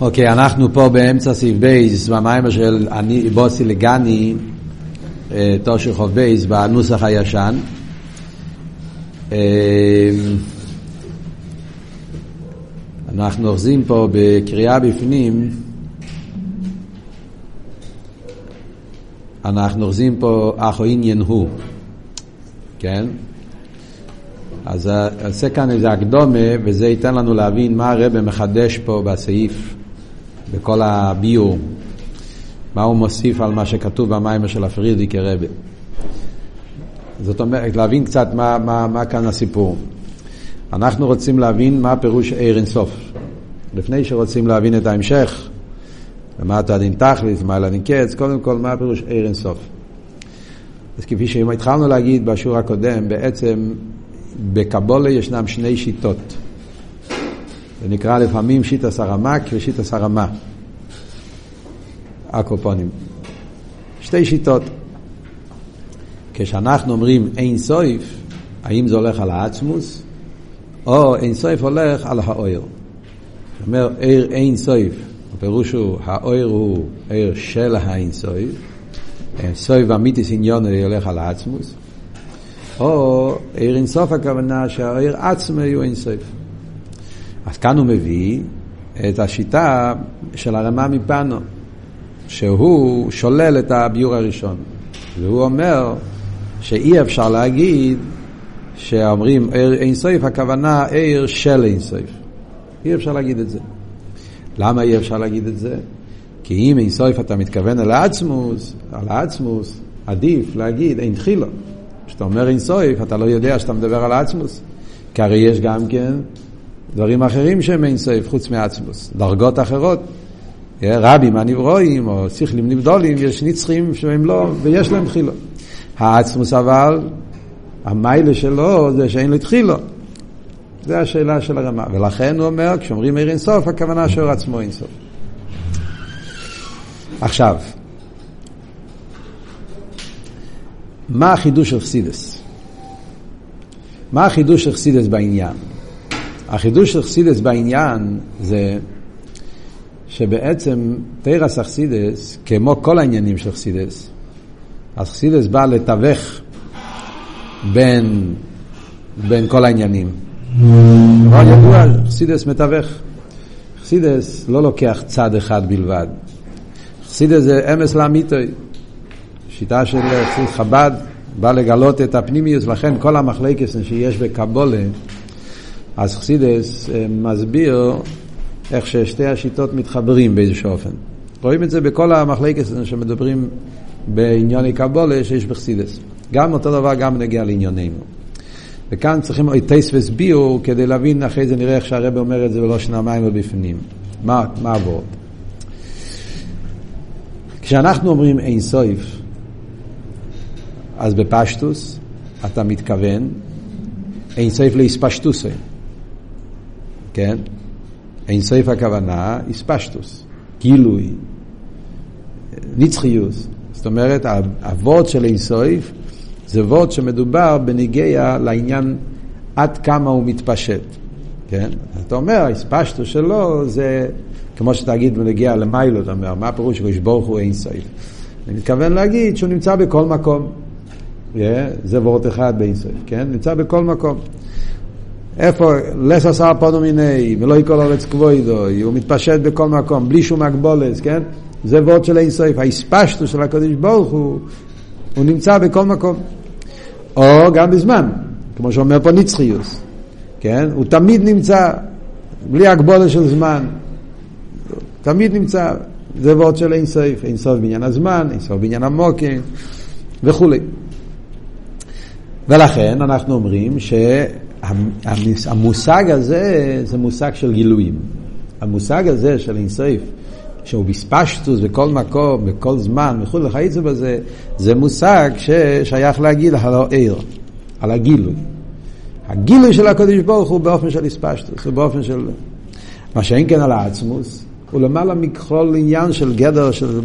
אוקיי, אנחנו פה באמצע סעיף בייס, במיימר של אני, בוסי לגני, אה, תושר חוב בייס, בנוסח הישן. אה, אנחנו אוחזים פה בקריאה בפנים, אנחנו אוחזים פה אחו עניין הוא, כן? אז אעשה כאן איזה הקדומה, וזה ייתן לנו להבין מה הרב מחדש פה בסעיף, בכל הביור, מה הוא מוסיף על מה שכתוב במיימר של הפרידיקי רבה. זאת אומרת, להבין קצת מה, מה, מה כאן הסיפור. אנחנו רוצים להבין מה פירוש עיר אינסוף. לפני שרוצים להבין את ההמשך, ומה אתה דין תכלית, מה אלא דין קץ, קודם כל מה פירוש עיר אינסוף. אז כפי שהתחלנו להגיד בשיעור הקודם, בעצם בקבולה ישנם שני שיטות. זה נקרא לפעמים שיטה סרמק ושיטה סרמה. הקופונים. שתי שיטות. כשאנחנו אומרים אין סויף, האם זה הולך על העצמוס, או אין סויף הולך על האויר. זאת אומרת, עיר אין סויף, הפירוש הוא, האויר הוא עיר של האין סויף, סויף אמיתיס עניון הולך על העצמוס, או עיר אינסוף הכוונה שהעיר עצמו הוא אינסוף. אז כאן הוא מביא את השיטה של הרמה מפנו, שהוא שולל את הביור הראשון. והוא אומר שאי אפשר להגיד שאומרים עיר אינסוף, הכוונה עיר של אינסוף. אי אפשר להגיד את זה. למה אי אפשר להגיד את זה? כי אם אינסוף אתה מתכוון על העצמוס, על העצמוס, עדיף להגיד אין תחילו. כשאתה אומר אינסויף, אתה לא יודע שאתה מדבר על עצמוס. כי הרי יש גם כן דברים אחרים שהם אינסויף, חוץ מעצמוס. דרגות אחרות. רבים הנברואים, או שכלים נבדולים, יש נצחים שהם לא, ויש להם תחילו. העצמוס אבל, המיילה שלו זה שאין לו תחילו. זה השאלה של הרמה. ולכן הוא אומר, כשאומרים עיר אינסוף, הכוונה שאור עצמו אינסוף. עכשיו, מה החידוש של חסידס? מה החידוש של חסידס בעניין? החידוש של חסידס בעניין זה שבעצם תרס החסידס, כמו כל העניינים של חסידס, אז חסידס בא לתווך בין, בין כל העניינים. דבר ידוע, חסידס מתווך. חסידס לא לוקח צד אחד בלבד. חסידס זה אמס לאמיתוי. שיטה של חב"ד בא לגלות את הפנימיוס, לכן כל המחלקס שיש בקבולה, אז חסידס מסביר איך ששתי השיטות מתחברים באיזשהו אופן. רואים את זה בכל המחלקס שמדברים בעניוני קבולה שיש בחסידס. גם אותו דבר גם נגיע לענייננו. וכאן צריכים טייס וסביעו כדי להבין, אחרי זה נראה איך שהרב אומר את זה בלושן המים ובפנים. מה, מה עבוד? כשאנחנו אומרים אין סויף, אז בפשטוס אתה מתכוון אין סויף לאספשטוסי, כן? אין סויף הכוונה אספשטוס, גילוי, נצחיוס. זאת אומרת, הוורד של אין סויף זה וורד שמדובר בניגיע לעניין עד כמה הוא מתפשט, כן? אתה אומר, האספשטוס שלו זה כמו שתגיד בנגיע למיילו, אתה אומר, מה הפירוש שקדוש ברוך הוא אין סויף? אני מתכוון להגיד שהוא נמצא בכל מקום. Yeah, זה וורט אחד באינסוף, כן? נמצא בכל מקום. איפה, לס עשר פונו מיני, ולא יקול אורץ כבוידו, הוא מתפשט בכל מקום, בלי שום הגבולת, כן? זה וורט של אינסוף, האספשטו של הקדוש ברוך הוא, הוא נמצא בכל מקום. או גם בזמן, כמו שאומר פה נצחיוס, כן? הוא תמיד נמצא, בלי הגבולת של זמן, תמיד נמצא, זה וורט של אינסוף, אינסוף בעניין הזמן, אינסוף בעניין המוקים וכולי. ולכן אנחנו אומרים שהמושג הזה זה מושג של גילויים. המושג הזה של אינסוף, שהוא בספשטוס בכל מקום, בכל זמן, וכו' וכיוצא בזה, זה מושג ששייך להגיד על העיר, על הגילוי. הגילוי של הקדוש ברוך הוא באופן של הספשטוס, הוא באופן של... מה שאין כן על העצמוס, הוא למעלה מכל עניין של גדר של,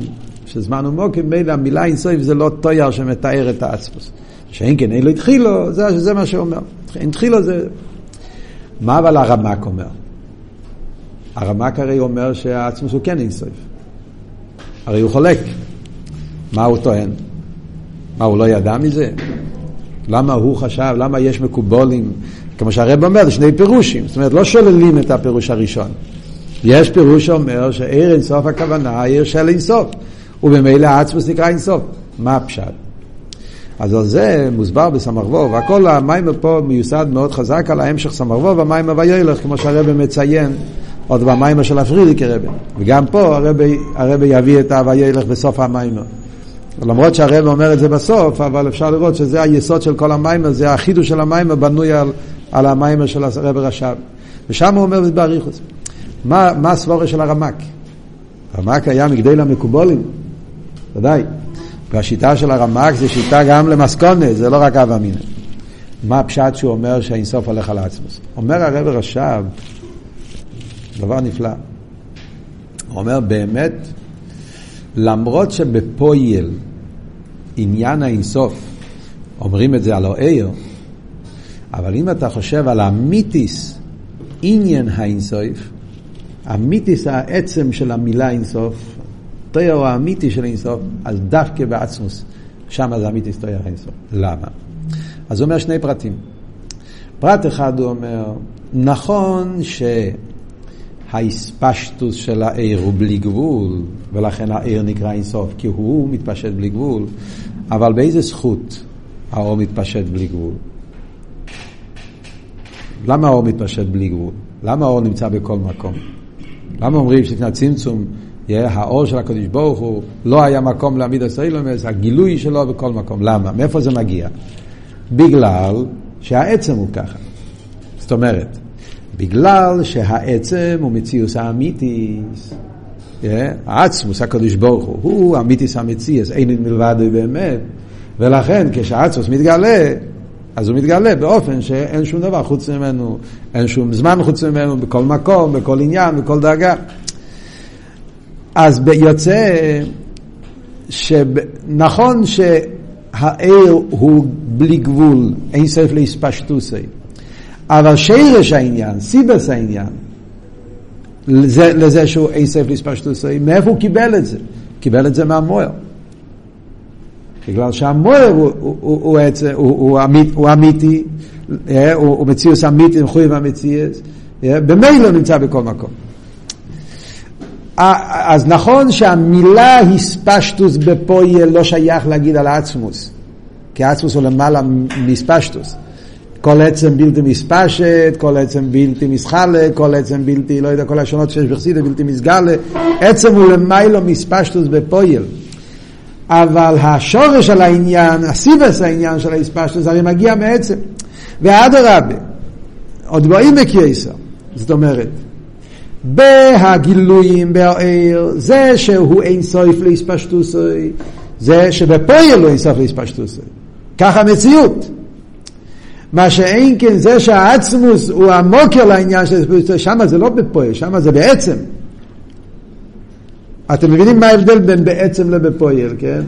של זמן ומוקים, מילא המילה אינסוף זה לא תויר שמתאר את העצמוס. שאין כן, אין לו התחילו, זה, זה מה שאומר. אין התחילו זה... מה אבל הרמק אומר? הרמק הרי אומר שהעצמוס הוא כן אינסוף. הרי הוא חולק. מה הוא טוען? מה, הוא לא ידע מזה? למה הוא חשב, למה יש מקובולים? כמו שהרב אומר, זה שני פירושים. זאת אומרת, לא שוללים את הפירוש הראשון. יש פירוש שאומר שעיר אינסוף הכוונה, עיר של אינסוף. ובמילא העצמוס נקרא אינסוף. מה הפשט? אז על זה מוסבר בסמ"ך והכל המים פה מיוסד מאוד חזק על ההמשך סמ"ך והמים ויילך, כמו שהרבא מציין עוד במים של הפרידיקי רבי. וגם פה הרבי, הרבי יביא את הויילך בסוף המים. למרות שהרב אומר את זה בסוף, אבל אפשר לראות שזה היסוד של כל המיימר, זה החידוש של המיימר בנוי על, על המיימר של הרב רש"ב. ושם הוא אומר באריכוס. מה, מה הסבורה של הרמק? הרמק היה מגדי למקובולים, ודאי. והשיטה של הרמק זה שיטה גם למסכונת, זה לא רק אב אמינא. מה הפשט שהוא אומר שהאינסוף הולך על עצמוס? אומר הרב רש"ב, דבר נפלא. הוא אומר באמת, למרות שבפויל עניין האינסוף, אומרים את זה על האיר, אבל אם אתה חושב על המיתיס, עניין האינסוף, המיתיס העצם של המילה אינסוף, תויר האמיתי של אינסוף, אז דווקא בעצמוס, שם זה אמיתיס תויר האינסוף. למה? אז הוא אומר שני פרטים. פרט אחד הוא אומר, נכון שהאספשטוס של העיר הוא בלי גבול, ולכן העיר נקרא אינסוף, כי הוא מתפשט בלי גבול, אבל באיזה זכות האור מתפשט בלי גבול? למה האור מתפשט בלי גבול? למה האור נמצא בכל מקום? למה אומרים שלפני הצמצום האור של הקדוש ברוך הוא לא היה מקום להעמיד הסוילומס, הגילוי שלו בכל מקום. למה? מאיפה זה מגיע? בגלל שהעצם הוא ככה. זאת אומרת, בגלל שהעצם הוא מציאוס האמיתיס. העצמוס, הקדוש ברוך הוא, הוא אמיתיס המציאס, אין מלבד באמת. ולכן כשהעצמוס מתגלה, אז הוא מתגלה באופן שאין שום דבר חוץ ממנו, אין שום זמן חוץ ממנו, בכל מקום, בכל עניין, בכל דרגה. אז יוצא שנכון שהעיר הוא בלי גבול, אין סוף להספשטוסי, אבל שרש העניין, סיבס העניין, לזה, לזה שהוא אין סוף להספשטוסי, מאיפה הוא קיבל את זה? קיבל את זה מהמוער. בגלל שהמוער הוא, הוא, הוא, הוא, הוא, הוא, אמית, הוא אמיתי, אה, הוא, מציאוס אמיתי, מחויב המציאוס, אה, במילא נמצא בכל מקום. אז נכון שהמילה הספשטוס בפויל לא שייך להגיד על עצמוס, כי עצמוס הוא למעלה מספשטוס. כל עצם בלתי מספשת, כל עצם בלתי מסחלה, כל עצם בלתי, לא יודע, כל השונות שיש בחסידה, בלתי מסגלה, עצם הוא למעלה מספשטוס בפויל. אבל השורש של העניין, הסיבס העניין של הספשטוס, הרי מגיע מעצם. ואדרבה, עוד באים בקייסר, זאת אומרת, בהגילויים, בהעיר, זה שהוא אין סוף להספשטוסוי, זה שבפועל לא אין סוף להספשטוסוי. ככה המציאות. מה שאין כן זה שהעצמוס הוא המוקר לעניין של הספשטוסוי, שם זה לא בפועל, שם זה בעצם. אתם מבינים מה ההבדל בין בעצם לבפועל, כן?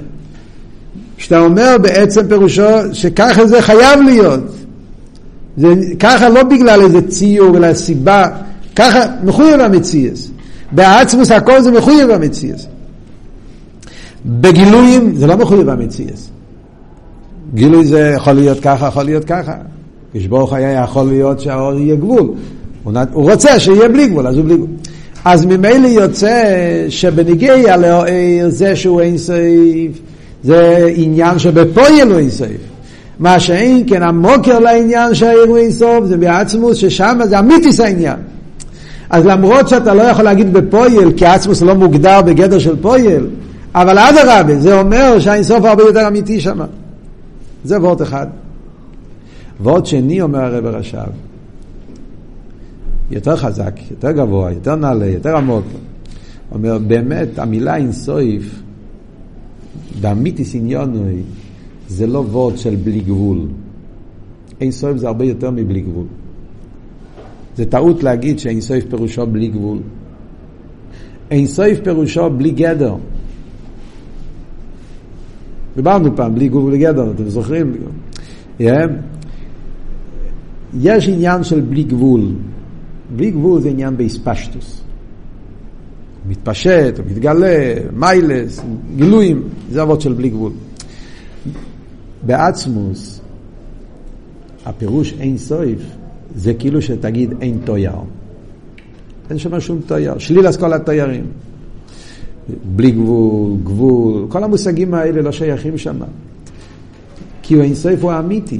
כשאתה אומר בעצם פירושו שככה זה חייב להיות. זה ככה לא בגלל איזה ציור אלא סיבה. ככה מחויב המציאס. בעצמוס הכל זה מחויב המציאס. בגילויים זה לא מחויב המציאס. גילוי זה יכול להיות ככה, יכול להיות ככה. כשברוך היה יכול להיות שהאור יהיה גבול. הוא, רוצה שיהיה בלי גבול, אז הוא בלי גבול. אז ממילא יוצא שבניגיע לאוהר זה שהוא אין סעיף, זה עניין שבפועל הוא אין סעיף. מה שאין כן המוקר לעניין שהעיר הוא אין סוף זה בעצמוס ששם זה אמיתיס העניין. אז למרות שאתה לא יכול להגיד בפויל, כי עצמוס לא מוגדר בגדר של פויל, אבל אדרבה, זה אומר שהאינסוף הרבה יותר אמיתי שם. זה וורט אחד. וורט שני אומר הרב רש"ב, יותר חזק, יותר גבוה, יותר נעלה, יותר עמוק. אומר, באמת, המילה אינסויף, באמיתיס עניונוי, זה לא וורט של בלי גבול. אינסויף זה הרבה יותר מבלי גבול. זה טעות להגיד שאין סוף פירושו בלי גבול. אין סוף פירושו בלי גדר. דיברנו פעם, בלי גבול ובלי גדר, אתם זוכרים? Yeah. יש עניין של בלי גבול. בלי גבול זה עניין באספשטוס. מתפשט, מתגלה, מיילס, גילויים, זה אבות של בלי גבול. בעצמוס, הפירוש אין סויף, זה כאילו שתגיד אין תויר. אין שם שום תויר, שליל כל התיירים. בלי גבול, גבול, כל המושגים האלה לא שייכים שם. כי אין סויף הוא אמיתי.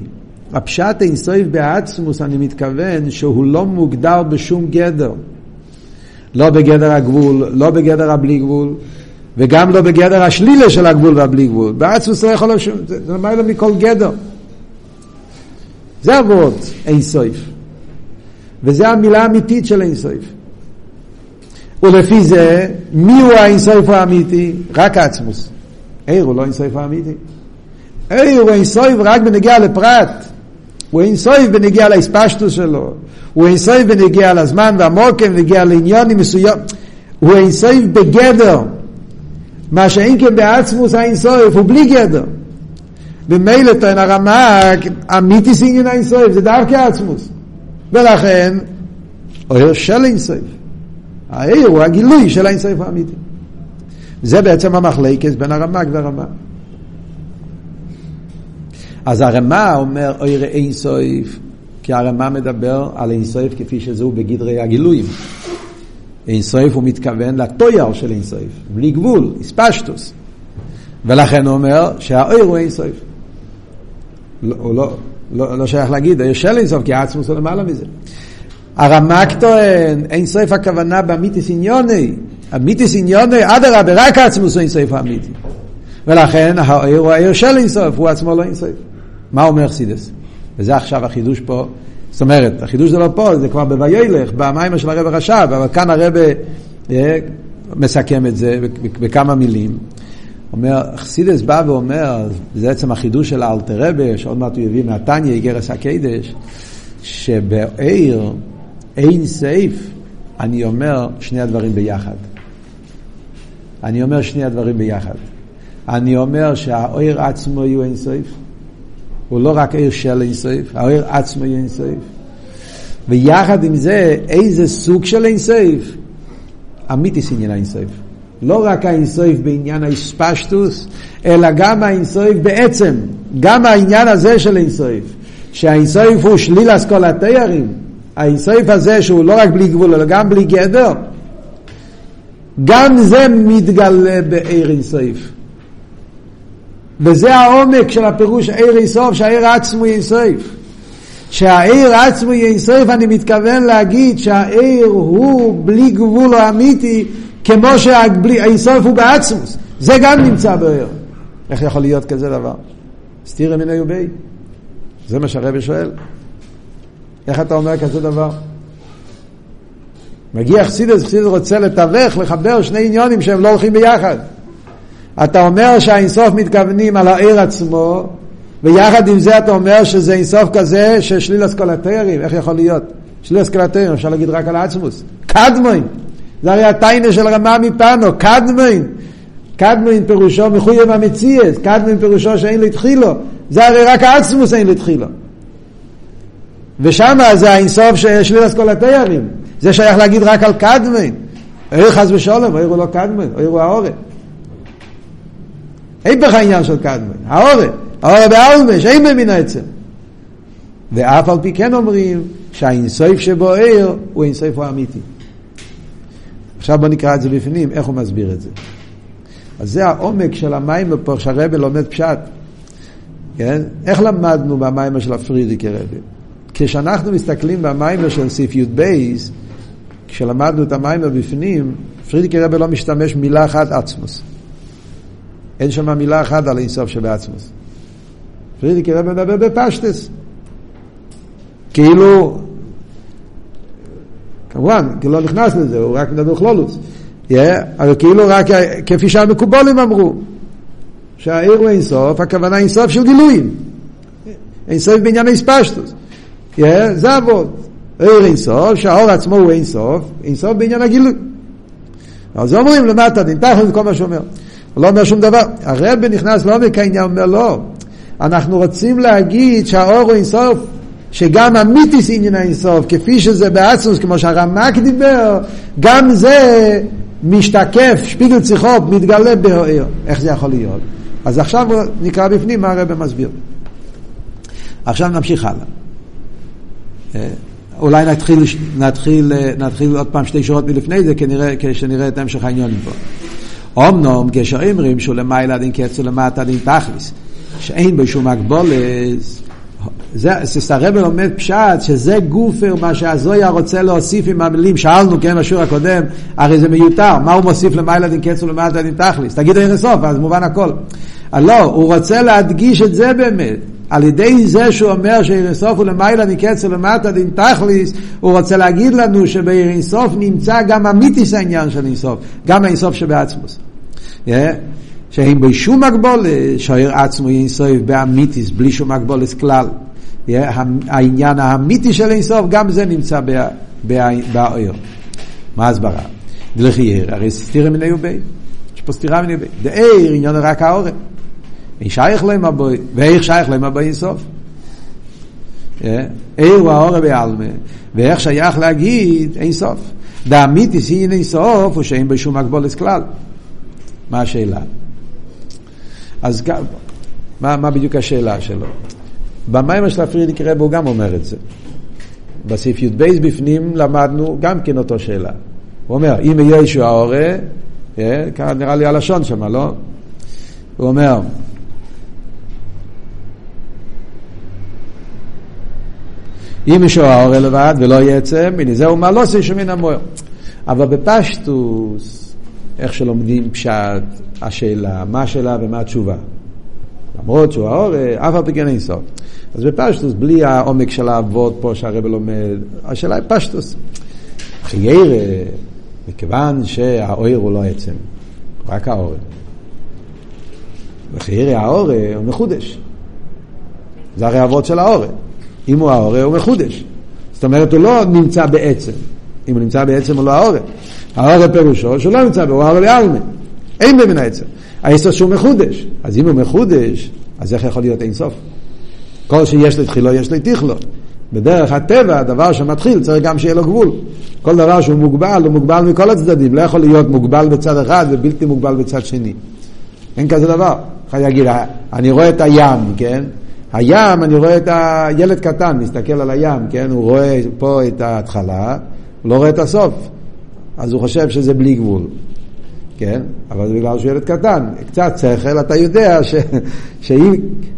הפשט אין סויף בעצמוס, אני מתכוון שהוא לא מוגדר בשום גדר. לא בגדר הגבול, לא בגדר הבלי גבול, וגם לא בגדר השלילה של הגבול והבלי גבול. בעצמוס לא יכול לשום, זה למעלה מכל גדר. זה אבות אין סויף. וזה המילה האמיתית של אין סויף. ולפי זה, מי הוא האינסויף האמיתי? רק עצמוס. עיר הוא לא אינסויף האמיתי. עיר הוא אינסויף רק בנגיע לפרט. הוא אינסויף בנגיע לאספשטוס שלו. הוא אינסויף בנגיע לזמן והמוקם, בנגיע לעניונים מסוים. הוא אינסויף בגדר. מה שאין כן בעצמוס האינסויף הוא בלי גדר. במילא טוען הרמ"ק, אמיתיס עניין האינסויף, זה דווקא עצמוס. ולכן, אויר של אינסויף. העיר הוא הגילוי של האינסויף האמיתי. זה בעצם המחלקת בין הרמ"ק והרמ"ק. אז הרמ"א אומר אויר אינסויף, כי הרמ"א מדבר על אינסויף כפי שזהו בגדרי הגילויים. אינסויף הוא מתכוון לטויר של אינסויף, בלי גבול, איספשטוס. ולכן הוא אומר שהאויר הוא אינסויף. לא, הוא לא, לא, לא שייך להגיד, של אינסוף, כי העצמוס הוא למעלה מזה. הרמ"ק טוען, אין סוף הכוונה באמיתיס עניוני. אמיתיס עניוני, אדרבה, רק עצמוס הוא אין סוף האמיתי. ולכן העיר הוא העיר של אין סוף, הוא עצמו לא אין סוף. מה אומר חסידס? וזה עכשיו החידוש פה. זאת אומרת, החידוש זה לא פה, זה כבר בויילך, במים של הרב הרש"ב, אבל כאן הרב אה, מסכם את זה בכמה מילים. אומר, חסידס בא ואומר, זה עצם החידוש של האלתר שעוד מעט הוא יביא מהתניא, איגרס הקדש, שבעיר אין סייף, אני אומר שני הדברים ביחד. אני אומר שני הדברים ביחד. אני אומר שהאויר עצמו יהיו אין סייף, הוא לא רק עיר של אין סייף, האויר עצמו יהיה אין סייף. ויחד עם זה, איזה סוג של אין סייף? אמיתיס עניין אין סייף. לא רק האינסויף בעניין האספשטוס, אלא גם האינסויף בעצם, גם העניין הזה של אינסויף, שהאינסויף הוא שליל אסכולת תיירים, האינסויף הזה שהוא לא רק בלי גבול אלא גם בלי גדר, גם זה מתגלה בעיר אינסויף. וזה העומק של הפירוש עיר אינסוף, שהעיר עצמו אינסויף. שהעיר עצמו אינסויף, אני מתכוון להגיד שהעיר הוא בלי גבול או אמיתי, כמו שהאינסוף הוא בעצמוס. זה גם נמצא בעיר. איך יכול להיות כזה דבר? סתירה מן היובי. זה מה שהרבי שואל. איך אתה אומר כזה דבר? מגיע חסידס, חסידס רוצה לתווך, לחבר שני עניונים שהם לא הולכים ביחד. אתה אומר שהאינסוף מתכוונים על העיר עצמו, ויחד עם זה אתה אומר שזה אינסוף כזה ששליל אסקולטרים, איך יכול להיות? שליל אסקולטרים, אפשר להגיד רק על העצמוס. קדמוין, זה הרי הטיינה של רמה מפנו, קדמוין. קדמוין פירושו מחויב המציאס, קדמוין פירושו שאין לו התחילו, זה הרי רק העצמוס אין לו התחילו. ושם זה האינסוף של כל התיירים. זה שייך להגיד רק על קדמין. אוי חס ושלום, אוי הוא לא קדמין, אוי הוא האורן. אין בך עניין של קדמין, האורן. האורן באלמש, אין במין העצם. ואף על פי כן אומרים שהאינסוף שבו עיר הוא אינסוף האמיתי. עכשיו בוא נקרא את זה בפנים, איך הוא מסביר את זה. אז זה העומק של המים פה, שהרבל לומד פשט. כן? איך למדנו במים של הפרידיקי רבי? כשאנחנו מסתכלים במיימר של סעיף י"ב, כשלמדנו את המיימר בפנים, פרידיקי רבי לא משתמש מילה אחת עצמוס. אין שם מילה אחת על אינסוף שבעצמוס. פרידיקי רבי מדבר בפשטס. כאילו, כמובן, כי לא נכנס לזה, הוא רק מדבר כלולוס. אבל כאילו רק כפי שהמקובולים אמרו, שהעיר הוא אינסוף, הכוונה אינסוף של גילויים. אינסוף בעניין האספשטוס. זה אבות. עיר אינסוף, שהאור עצמו הוא אינסוף, אינסוף בעניין הגילוי. אז אומרים למטה דין, תכף כל מה שאומר. הוא לא אומר שום דבר. הרב נכנס לעומק העניין, אומר לא. אנחנו רוצים להגיד שהאור הוא אינסוף, שגם המיתיס עניין האינסוף, כפי שזה בעצמוס, כמו שהרמק דיבר, גם זה משתקף, שפיגל צריכות, מתגלה באויר. איך זה יכול להיות? אז עכשיו נקרא בפנים מה הרב מסביר. עכשיו נמשיך הלאה. אה, אולי נתחיל, נתחיל, נתחיל עוד פעם שתי שורות מלפני זה, כנראה, כשנראה את המשך העניונים פה. אמנום, כאשר אומרים שהוא למעלה דין קץ ולמטה דין תכליס, שאין בו שום הגבולס, ססרבל לומד פשט, שזה גופר מה שהזויה רוצה להוסיף עם המילים, שאלנו כן בשיעור הקודם, הרי זה מיותר, מה הוא מוסיף למעלה דין קץ ולמטה דין תכליס? תגיד אין סוף, אז מובן הכל. לא, הוא רוצה להדגיש את זה באמת. על ידי זה שהוא אומר שאינסוף הוא למעלה מקץ ולמטה דין תכליס, הוא רוצה להגיד לנו שבאינסוף נמצא גם המיתיס העניין של אינסוף, גם האינסוף שבעצמוס. Yeah. שאין בו שום הגבולת, שוער עצמו אינסוף באמיתיס, בלי שום הגבולת כלל. העניין האמיתי של אינסוף, גם זה נמצא באויר. מה ההסברה? דלחייר, הרי סתירה מן היובי. יש פה סתירה מן היובי. דאיר עניין רק האורן. אין שייך להם הבוי, ואיך שייך להם הבוי אינסוף? איר הוא האור בעלמה, ואיך שייך להגיד אין סוף. דאמיתי סין אין סוף, הוא שאין בשום הגבולת כלל. מה השאלה? אז מה, מה בדיוק השאלה שלו? במים של הפרידיק רב הוא גם אומר את זה. בסעיף י"ב בפנים למדנו גם כן אותו שאלה. הוא אומר, אם יהיה ישו ההורה, כאן נראה לי הלשון שם, לא? הוא אומר, אם ישור האור לבד ולא יצא, מזה הוא לא עושה שמן המוער. אבל בפשטוס, איך שלומדים פשט, השאלה, מה השאלה ומה התשובה. למרות שהוא האור, אף על פי כן אין סוף. אז בפשטוס, בלי העומק של האבות פה שהרבל לומד, השאלה היא פשטוס. חייר, מכיוון שהאור הוא לא עצם, רק האור. וחייר האור הוא מחודש. זה הרי אבות של האור. אם הוא העורר הוא מחודש. זאת אומרת, הוא לא נמצא בעצם. אם הוא נמצא בעצם הוא לא העורר. העורר פירושו שהוא לא נמצא בו, הוא העורר בעלמה. אין במין העצם. היסוד שהוא מחודש. אז אם הוא מחודש, אז איך יכול להיות אין סוף? כל שיש לו תחילו, יש לו תכלו. בדרך הטבע, הדבר שמתחיל, צריך גם שיהיה לו גבול. כל דבר שהוא מוגבל, הוא מוגבל מכל הצדדים. לא יכול להיות מוגבל בצד אחד ובלתי מוגבל בצד שני. אין כזה דבר. אחד יגיד, אני רואה את הים, כן? הים, אני רואה את הילד קטן, מסתכל על הים, כן? הוא רואה פה את ההתחלה, הוא לא רואה את הסוף. אז הוא חושב שזה בלי גבול, כן? אבל זה בגלל שהוא ילד קטן. קצת שכל, אתה יודע ש... ש...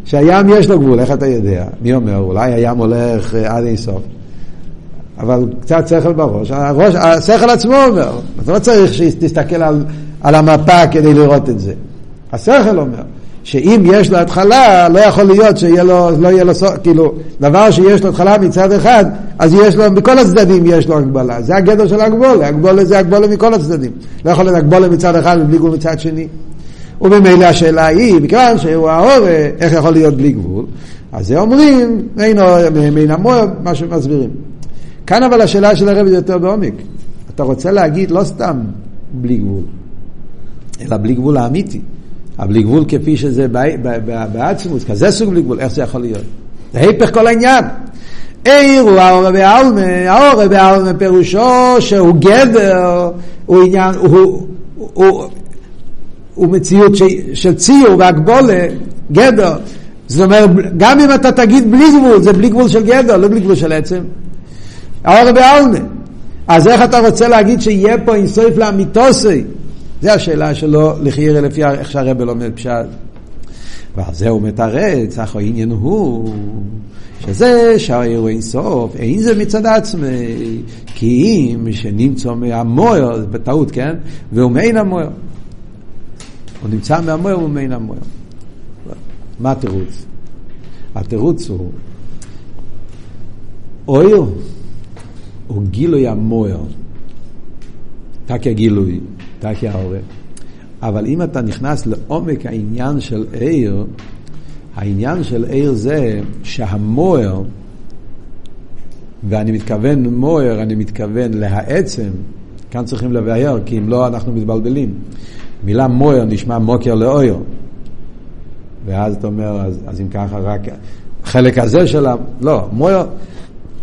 שהים יש לו גבול, איך אתה יודע? מי אומר? אולי הים הולך עד אין סוף. אבל קצת שכל בראש. הראש, השכל עצמו אומר, אתה לא צריך שתסתכל על, על המפה כדי לראות את זה. השכל אומר. שאם יש לו התחלה, לא יכול להיות שיהיה לו, לא יהיה לו סוף, כאילו, דבר שיש לו התחלה מצד אחד, אז יש לו, מכל הצדדים יש לו הגבלה. זה הגדר של הגבולה, הגבולה זה הגבולה מכל הצדדים. לא יכול להיות הגבולה מצד אחד ובלי גבול מצד שני. וממילא השאלה היא, מכיוון שהוא ההורה, איך יכול להיות בלי גבול? אז זה אומרים, מן המוער, מה שמסבירים. כאן אבל השאלה של הרב זה יותר בעומק. אתה רוצה להגיד לא סתם בלי גבול, אלא בלי גבול האמיתי. אבל בלי גבול כפי שזה בעצמוס, כזה סוג בלי גבול, איך זה יכול להיות? זה היפך כל העניין. עיר הוא האורה בעלמה, האורה בעלמה פירושו שהוא גדר, הוא עניין, הוא, הוא, הוא, מציאות ש, של ציור והגבולה, גדר. זאת אומרת, גם אם אתה תגיד בלי גבול, זה בלי גבול של גדר, לא בלי גבול של עצם. האורה בעלמה. אז איך אתה רוצה להגיד שיהיה פה אינסויף לאמיתוסי? זה השאלה שלו לחיירה לפי איך שהרבל לומד פשט. ועל זה הוא מתרץ, אך העניין הוא שזה שהעיר הוא אינסוף, אין זה מצד עצמי, כי אם שנמצא מהמויר, בטעות, כן? והוא מעין המויר. הוא נמצא מהמויר ומעין המויר. מה התירוץ? התירוץ הוא אויר הוא גילוי המויר. תקי הגילוי. תקי העורף. אבל אם אתה נכנס לעומק העניין של עיר, העניין של עיר זה שהמוער, ואני מתכוון מוער, אני מתכוון להעצם, כאן צריכים לבאר, כי אם לא אנחנו מתבלבלים. מילה מוער נשמע מוקר לאויר. ואז אתה אומר, אז, אז אם ככה רק חלק הזה של ה... לא, מוער,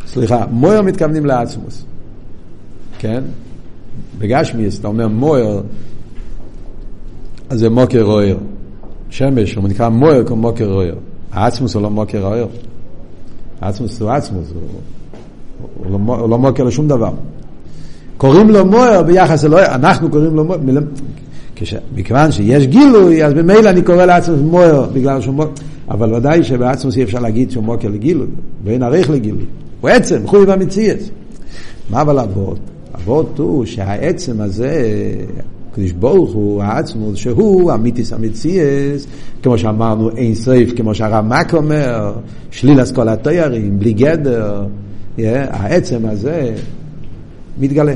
סליחה, מוער מתכוונים לעצמוס. כן? בגשמיאס, אתה אומר מויר, אז זה מוקר רויר. שמש, הוא נקרא מויר כמו מוקר רויר. העצמוס הוא לא מוקר רויר. העצמוס הוא עצמוס, הוא, הוא, לא, הוא לא מוקר לשום דבר. קוראים לו מויר ביחס אלוהי, אנחנו קוראים לו מויר, כש, מכיוון שיש גילוי, אז ממילא אני קורא לעצמוס מויר, בגלל שהוא מויר, אבל ודאי שבעצמוס אי אפשר להגיד שהוא מוקר לגילוי, ואין עריך לגילוי. הוא עצם, חובי במציאס. מה אבל אבות? אבות הוא שהעצם הזה, הקדוש ברוך הוא, העצמוס, שהוא אמיתיס המציאס, כמו שאמרנו, אין סייף, כמו שהרמק אומר, שליל כל התיירים, בלי גדר, yeah, העצם הזה מתגלה.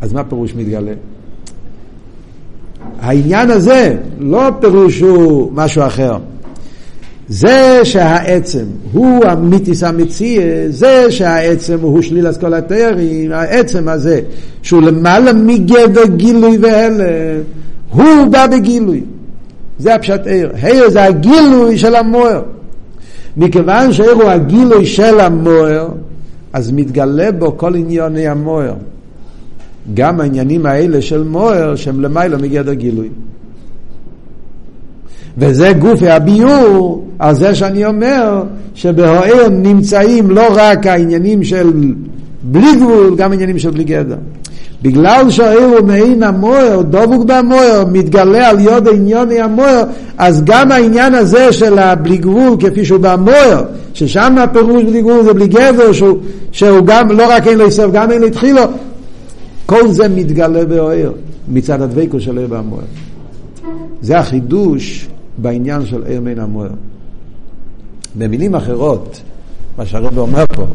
אז מה פירוש מתגלה? העניין הזה, לא פירוש הוא משהו אחר. זה שהעצם הוא המיתיס המציא, זה שהעצם הוא שליל כל התארים, העצם הזה, שהוא למעלה מגדר גילוי והלם, הוא בא בגילוי. זה הפשט עיר. העיר זה הגילוי של המוער. מכיוון שהעיר הוא הגילוי של המוער, אז מתגלה בו כל ענייני המוער. גם העניינים האלה של מוער, שהם למעלה מגדר גילוי. וזה גוף הביור על זה שאני אומר שבהוער נמצאים לא רק העניינים של בלי גבול, גם עניינים של בלי גדר. בגלל שהעיר הוא מעין המוער, דבוק במוער, מתגלה על יוד עניוני המוער, אז גם העניין הזה של הבלי גבול, כפי שהוא במוער, ששם הפירוש בלי גבול זה בלי גדר, שהוא, שהוא גם, לא רק אין לו יסף, גם אין לו התחילו, כל זה מתגלה באוהר, מצד הדבקו של עיר במוער. זה החידוש בעניין של עיר מן המוער. במילים אחרות, מה שהרב אומר פה,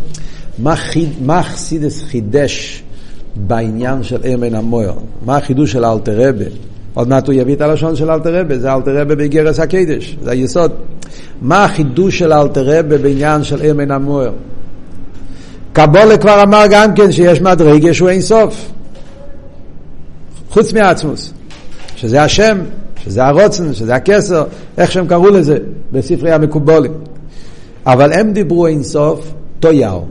מה, חיד, מה חסידס חידש בעניין של עיר מן המוער? מה החידוש של אלתר רבה? עוד מעט הוא יביא את הלשון של אלתר רבה, זה אלתר רבה באיגרס הקדש, זה היסוד. מה החידוש של אלתר רבה בעניין של עיר מן המוער? קבולה כבר אמר גם כן שיש מדרגה שהוא אין סוף. חוץ מעצמוס, שזה השם, שזה הרוצן, שזה הכסר, איך שהם קראו לזה בספרי המקובולים. אבל הם דיברו אין סוף טויאו,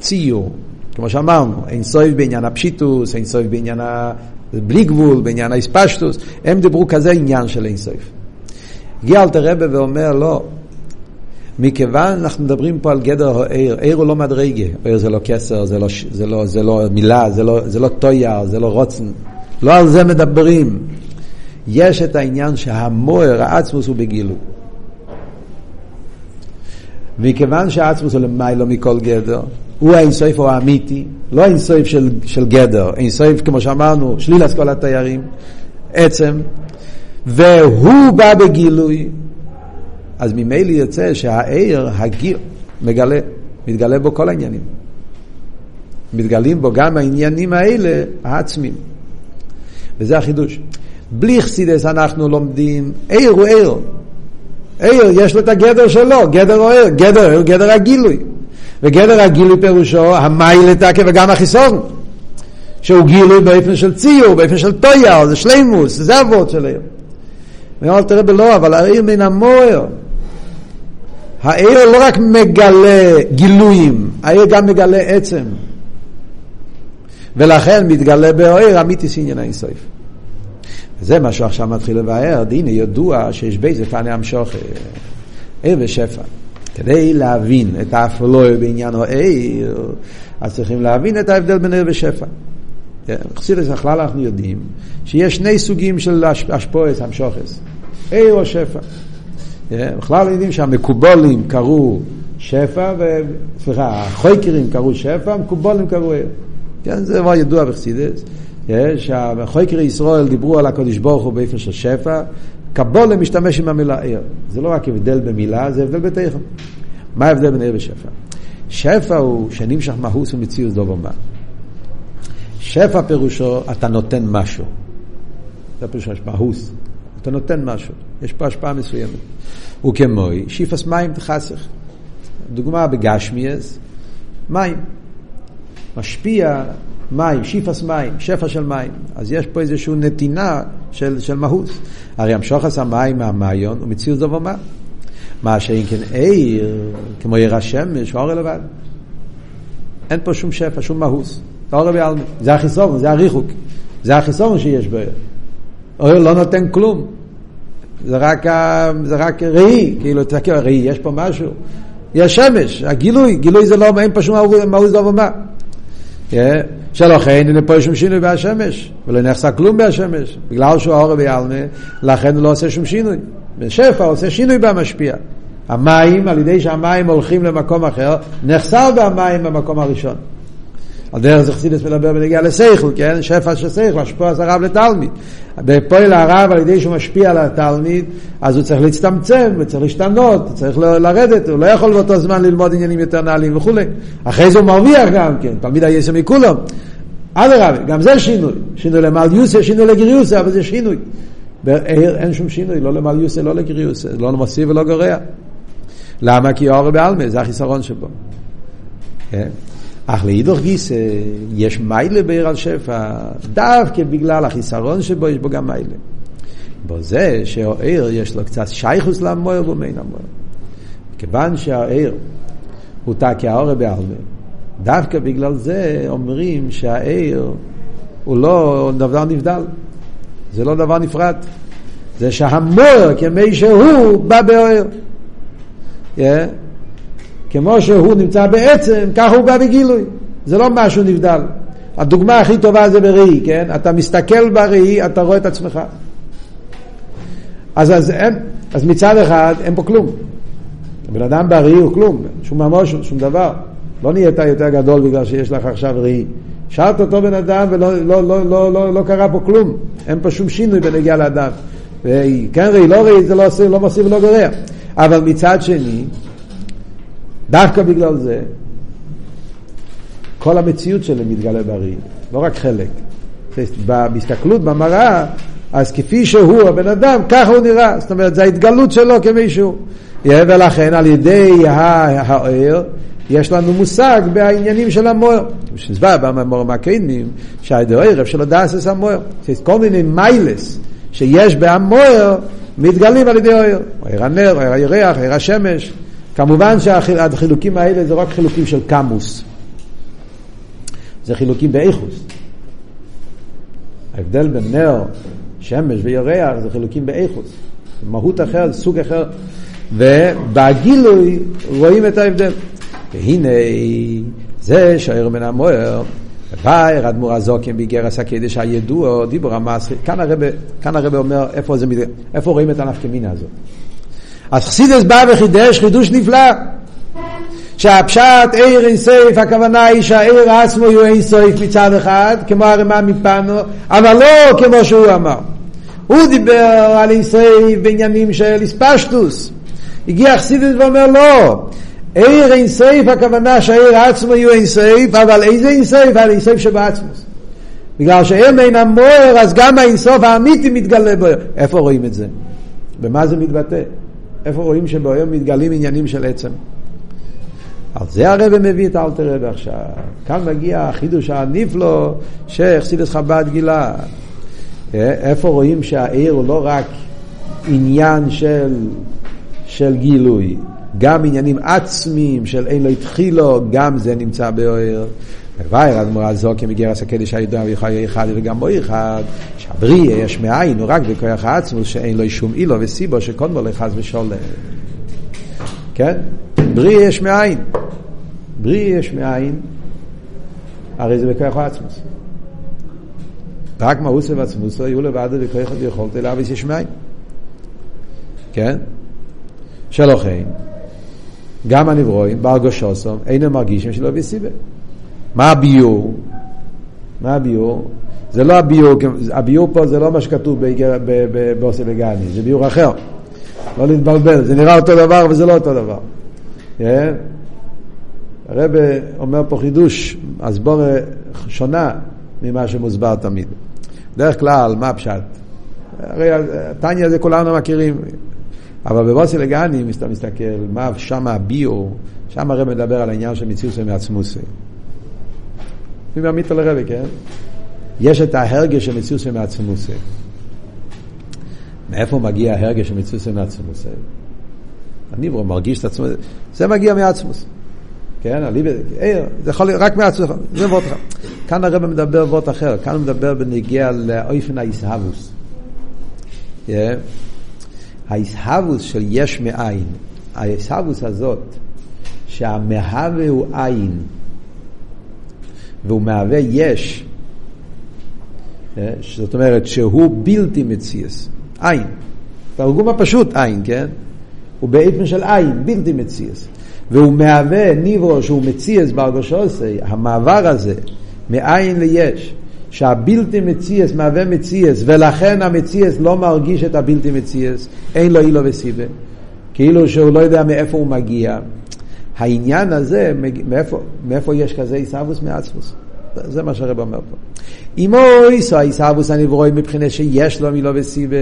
ציור, כמו שאמרנו, אין סוף בעניין הפשיטוס, אין סוף בעניין ה... בלי גבול, בעניין האספשטוס, הם דיברו כזה עניין של אין סוף. הגיע אלתר רבה ואומר, לא, מכיוון אנחנו מדברים פה על גדר העיר, עיר הוא לא מדרגה, עיר זה לא כסר, זה לא, זה לא, זה לא מילה, זה לא, זה לא טויאר, זה לא רוצן, לא על זה מדברים. יש את העניין שהמוער, העצמוס הוא בגילוי. מכיוון שהעצמוס הוא למיילו מכל גדר, הוא האינסויף הוא האמיתי, לא האינסויף של, של גדר, אינסויף כמו שאמרנו, שליל כל התיירים, עצם, והוא בא בגילוי, אז ממילא יוצא שהעיר, הגיל, מגלה, מתגלה בו כל העניינים. מתגלים בו גם העניינים האלה העצמים. וזה החידוש. בלי חסידס אנחנו לומדים, עיר הוא עיר. עיר, יש לו את הגדר שלו, גדר או עיר, גדר, גדר הגילוי. וגדר הגילוי פירושו המיילתקה וגם החיסון. שהוא גילוי באופן של ציור, באופן של טויה, זה שלימוס, זה אבות של עיר. ואומר תראה בלא, אבל העיר מן המוער. העיר לא רק מגלה גילויים, העיר גם מגלה עצם. ולכן מתגלה בעיר אמיתיס עניין האינסויף. זה מה שעכשיו מתחיל לבאר, הנה ידוע שיש בזה פני המשוך עיר ושפע. כדי להבין את האפלוי בעניין העיר, אז צריכים להבין את ההבדל בין עיר ושפע. חסידס הכלל אנחנו יודעים שיש שני סוגים של השפועס, המשוכס, עיר או שפע. בכלל יודעים שהמקובולים קראו שפע. סליחה, החויקרים קראו שפע, המקובולים קראו עיר. כן, זה דבר ידוע בחסידס. שהחוקרי ישראל דיברו על הקדוש ברוך הוא באופן של שפע, קבולה משתמש עם המילה עיר. זה לא רק הבדל במילה, זה הבדל בתכן. מה ההבדל בין עיר ושפע? שפע הוא שנמשך מהוס ומציאות דובר מה. שפע פירושו, אתה נותן משהו. זה פירושו מהוס. אתה נותן משהו. יש פה השפעה מסוימת. הוא כמוי, שיפס מים תחסך. דוגמה בגשמיאס, מים. משפיע מים, שיפס מים, שפע של מים. אז יש פה איזושהי נתינה של, של מהות. הרי המשוחס המים מהמיון הוא מציאות דבר מה. מה שאם כן עיר, כמו עיר השמש, הוא הרי לבד. אין פה שום שפע, שום מהות. אור בעלמא. זה החיסרון, זה הריחוק. זה החיסרון שיש בעיר. אור לא נותן כלום. זה רק, זה רק ראי, כאילו, תסתכל, ראי, יש פה משהו. יש שמש, הגילוי, גילוי זה לא, אין פה שום מהות דבר מה. שלכן אין פה שום שינוי בהשמש, ולא נחסה כלום בהשמש, בגלל שהוא האור ביעלמה, לכן הוא לא עושה שום שינוי. בשפע עושה שינוי במשפיע. המים, על ידי שהמים הולכים למקום אחר, נחסר במים במקום הראשון. על דרך זה חסידס מדבר בנגיע לסייכל, כן? שפע של סייכל, השפוע אז הרב לתלמיד. בפועל הרב, על ידי שהוא משפיע על התלמיד, אז הוא צריך להצטמצם, וצריך להשתנות, הוא צריך לרדת, הוא לא יכול באותו זמן ללמוד עניינים יותר נעלים וכולי. אחרי זה הוא מרוויח גם כן, תלמיד היסר מכולם. אדרבה, גם זה שינוי. שינוי למעליוסה, שינוי לגריוסה, אבל זה שינוי. אין שום שינוי, לא למעליוסה, לא לגריוסה, לא מוסיף ולא גורע. למה? כי אור בעלמה, זה החיסרון שבו. כן? אך לאידוך גיס יש מיילה בעיר על שפע, דווקא בגלל החיסרון שבו יש בו גם מיילה. בו זה שהעיר יש לו קצת שייכוס למויר ומיין המויר. כיוון שהעיר הוא תקי העורר בעלמה, דווקא בגלל זה אומרים שהעיר הוא לא דבר נבדל, זה לא דבר נפרד. זה שהמויר כמי שהוא בא בעיר. Yeah. כמו שהוא נמצא בעצם, ככה הוא בא בגילוי. זה לא משהו נבדל. הדוגמה הכי טובה זה בראי, כן? אתה מסתכל בראי, אתה רואה את עצמך. אז, אז, אין, אז מצד אחד אין פה כלום. בן אדם בראי הוא כלום, שום ממש, שום דבר. לא נהיית יותר גדול בגלל שיש לך עכשיו ראי. שאלת אותו בן אדם ולא לא, לא, לא, לא, לא קרה פה כלום. אין פה שום שינוי בנגיע לאדם. כן ראי, לא ראי, זה לא, לא מוסיף ולא גורע. אבל מצד שני, דווקא בגלל זה, כל המציאות שלהם מתגלה בראי, לא רק חלק. בהסתכלות במראה, אז כפי שהוא הבן אדם, ככה הוא נראה. זאת אומרת, זו ההתגלות שלו כמישהו. ולכן על ידי האוהר, יש לנו מושג בעניינים של המויר. שהסבר במאמר מהקיינים, שהדערב של הדסס המויר. כל מיני מיילס שיש בהמויר, מתגלים על ידי אוהר. אוהר הנר, אוהר הירח, אוהר השמש. כמובן שהחילוקים האלה זה רק חילוקים של קמוס. זה חילוקים באיכוס. ההבדל בין נר, שמש וירח זה חילוקים באיכוס. מהות אחרת, סוג אחר. ובגילוי רואים את ההבדל. והנה זה שהעיר מן המוער, באר אדמו"ר הזוקם ביגרס הקדש הידוע, דיבור המסחי. כאן הרב אומר איפה, זה, איפה רואים את הנפקמינה הזאת. אז חסידס בא וחידש חידוש נפלא. שהפשט עיר אין סייף, הכוונה היא שהעיר עצמו יהיו אין סייף מצד אחד, כמו הרמ"א מפנו, אבל לא כמו שהוא אמר. הוא דיבר על אין סייף בעניינים של איספשטוס. הגיע חסידס ואומר לא, עיר אין סייף, הכוונה שהעיר עצמו יהיו אין סייף, אבל איזה אין סייף? על אין סייף שבעצמוס. בגלל שאין אין המוער, אז גם האינסוף האמיתי מתגלה בו. איפה רואים את זה? במה זה מתבטא? איפה רואים שבעולם מתגלים עניינים של עצם? על זה הרב מביא את האלתר רב עכשיו. כאן מגיע החידוש הנפלא שחסידס חב"ד גילה. אה, איפה רואים שהעיר הוא לא רק עניין של, של גילוי, גם עניינים עצמיים של אין לו התחילו, גם זה נמצא באוהר. ואיר אדמו"ר הזוקם מגרס הקדש הידוע ויכול אחד וגם בו אחד שהבריא יש מאין הוא רק בכוח העצמוס שאין לו שום אילו וסיבו שקודמו לחס ושולם כן? בריא יש מאין בריא יש מאין הרי זה בכוח העצמוס רק מהוס ועצמוס היו לבד בכוח ויכולת אליו יש מאין כן? שלא כן גם הנברואים, בארגושוסום, אינם מרגישים שלא בסיבה. מה הביור? מה הביור? זה לא הביור, הביור פה זה לא מה שכתוב באוסי לגני, זה ביור אחר. לא להתבלבל, זה נראה אותו דבר וזה לא אותו דבר. Yeah. הרב אומר פה חידוש, הסבור שונה ממה שמוסבר תמיד. בדרך כלל, מה הפשט? הרי טניה זה כולנו מכירים, אבל בבוסי לגני, אם אתה מסתכל, מה שם הביור, שם הרב מדבר על העניין של מציאות מעצמוסי. מי מעמיד על הרבי, כן? יש את ההרגש של מציאות מעצמוסי. מאיפה מגיע ההרגש של מציאות מעצמוסי? אני מרגיש את עצמו, זה מגיע מעצמוס. כן, אני, זה יכול רק מעצמוס, זה מאוד חם. כאן הרב מדבר באות אחר, כאן הוא מדבר בנגיע לאופן האיסהבוס. האיסהבוס של יש מאין, האיסהבוס הזאת, שהמהווה הוא עין, והוא מהווה יש. זאת אומרת שהוא בלתי מציאס, עין. תרגום הפשוט עין, כן? הוא באיפן של עין, בלתי מציאס. והוא מהווה ניברו שהוא מציאס בהרגושוסי, המעבר הזה מאין ליש, שהבלתי מציאס מהווה מציאס, ולכן המציאס לא מרגיש את הבלתי מציאס, אין לו אילו וסיבה, כאילו שהוא לא יודע מאיפה הוא מגיע. העניין הזה, מאיפה, מאיפה יש כזה עיסאוווס מעצמוס? זה מה שהרב אומר פה. אם אויסו העיסאוווס הנברואים מבחינת שיש לו מילו וסיבה,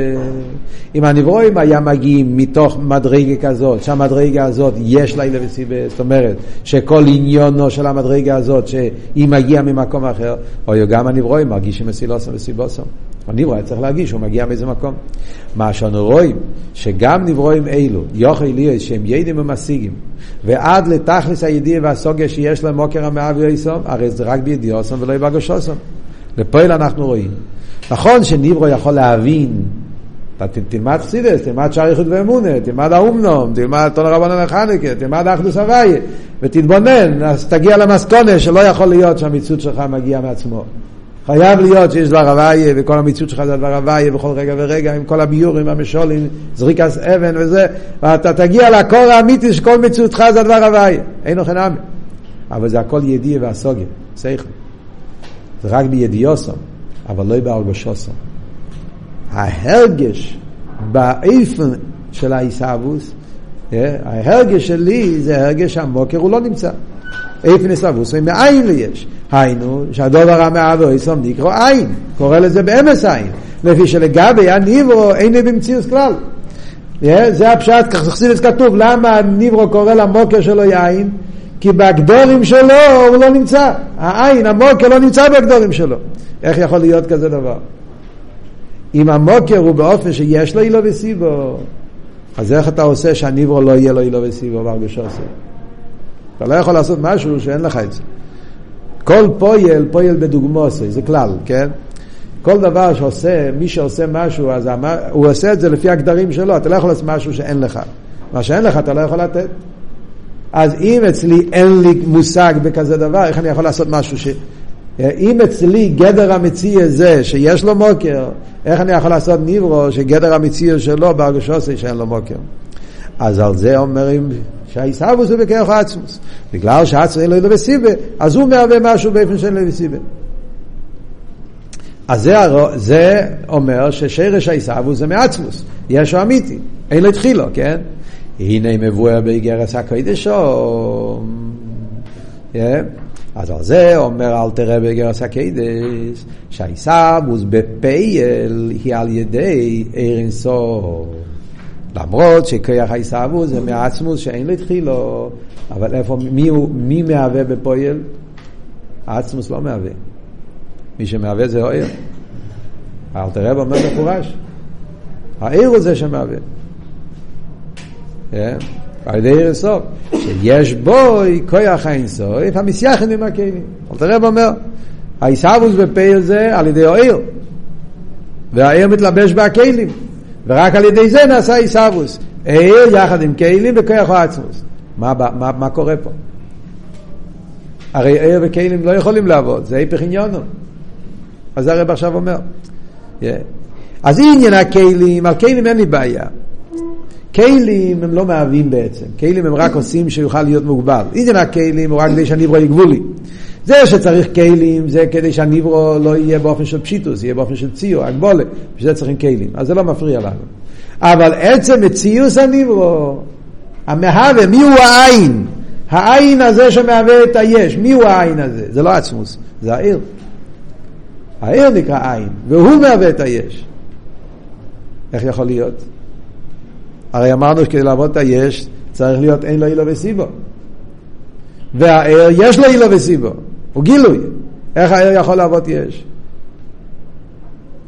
אם הנברואים היה מגיעים מתוך מדרגה כזאת, שהמדרגה הזאת יש לה אילו וסיבה, זאת אומרת שכל עניונו של המדרגה הזאת שהיא מגיעה ממקום אחר, או גם הנברואים מרגישים מסילוסם וסיבוסם. הנברוא היה צריך להגיש שהוא מגיע מאיזה מקום. מה שאנו רואים, שגם נברואים אלו, יוכי לי שהם ידים ומשיגים, ועד לתכלס הידיעה והסוגיה שיש להם מוקר המאה ויועסום, הרי זה רק בידיעוסום ולא יבגושוסום. לפועל אנחנו רואים. נכון שניברו יכול להבין, אתה תלמד חסידס, תלמד שעריכות ואמונה, תלמד האומנום, תלמד תון רבנן החנקה, תלמד אחדוס הוויה, ותתבונן, אז תגיע למסקונה שלא יכול להיות שהמציאות שלך מגיע מעצמו. חייב להיות שיש דבר הוויה, וכל המציאות שלך זה דבר הוויה בכל רגע ורגע, עם כל הביורים, המשולים, זריקת אבן וזה, ואתה תגיע לקור האמיתי שכל מציאותך זה דבר הוויה. אין אוכל נמי. אבל זה הכל ידיע והסוגיה, שכל. זה רק בידיעוסם, אבל לא בהרגשוסם. ההרגש באיפן של העיסאוווס, ההרגש שלי זה הרגש המוקר, הוא לא נמצא. איפן עיסאוווס, מאין ליש. היינו, שהדובר המעבר יסום נקרא עין, קורא לזה באמס עין. לפי שלגבי הניברו אין במציאות כלל. זה הפשט, כך חסידס כתוב, למה הניברו קורא למוקר שלו יין? כי בהגדורים שלו הוא לא נמצא. העין, המוקר לא נמצא בהגדורים שלו. איך יכול להיות כזה דבר? אם המוקר הוא באופן שיש לו אילו וסיבו, אז איך אתה עושה שהניברו לא יהיה לו אילו וסיבו בהרגשו עושה? אתה לא יכול לעשות משהו שאין לך את זה. כל פועל, פועל בדוגמוסי, זה כלל, כן? כל דבר שעושה, מי שעושה משהו, אז הוא עושה את זה לפי הגדרים שלו, אתה לא יכול לעשות משהו שאין לך. מה שאין לך אתה לא יכול לתת. אז אם אצלי אין לי מושג בכזה דבר, איך אני יכול לעשות משהו ש... אם אצלי גדר המציא זה שיש לו מוקר, איך אני יכול לעשות ניברו שגדר המציא שלו בהרגשוסי שאין לו מוקר? אז על זה אומרים שהעיסאוווס הוא בכרך עצמוס. בגלל שעצמוס אין לו אלו וסיבה, אז הוא מהווה משהו באופן של אלו וסיבה. אז זה, זה אומר ששרש העיסאוווס זה מעצמוס, יש הוא אמיתי, אין לו התחילו, כן? הנה מבואר באיגרס הקודשו. Yeah. אז על זה אומר אל תראה באיגרס הקודש, שהעיסאוווס בפייל היא על ידי ער אינסוף. למרות שכיח העיסאוווס זה מעצמוס שאין לו התחילו, אבל איפה, מי, הוא, מי מהווה בפועל? העצמוס לא מהווה. מי שמהווה זה אויר. האלתר רב אומר מפורש. העיר הוא זה שמהווה. כן? על ידי עיר הסוף. שיש בו כוח האינסוף, המסייחן עם הכלים. אלתר רב אומר, העיסאוווס בפייל זה על ידי העיר. והעיר מתלבש בהכלים. ורק על ידי זה נעשה עיסאוווס. עיר יחד עם כלים וכוח העצמוס. מה, מה, מה קורה פה? הרי עיר וכלים לא יכולים לעבוד, זה היפך עניונו. אז הרב עכשיו אומר. Yeah. אז עניין הכלים, על כלים אין לי בעיה. כלים הם לא מהווים בעצם, כלים הם רק עושים שיוכל להיות מוגבל. עניין הכלים הוא רק כדי שהניברו יגבולי. זה שצריך כלים זה כדי שהניברו לא יהיה באופן של פשיטוס, יהיה באופן של ציור, הגבולה, בשביל זה צריכים כלים. אז זה לא מפריע לנו. אבל עצם מציוס הניברו, המהווה, מי הוא העין? העין הזה שמהווה את היש, מי הוא העין הזה? זה לא עצמוס, זה העיר. העיר נקרא עין, והוא מהווה את היש. איך יכול להיות? הרי אמרנו שכדי לעבוד את היש צריך להיות אין לו אילו וסיבו. והעיר יש לו אילו וסיבו, הוא גילוי. איך העיר יכול לעבוד יש?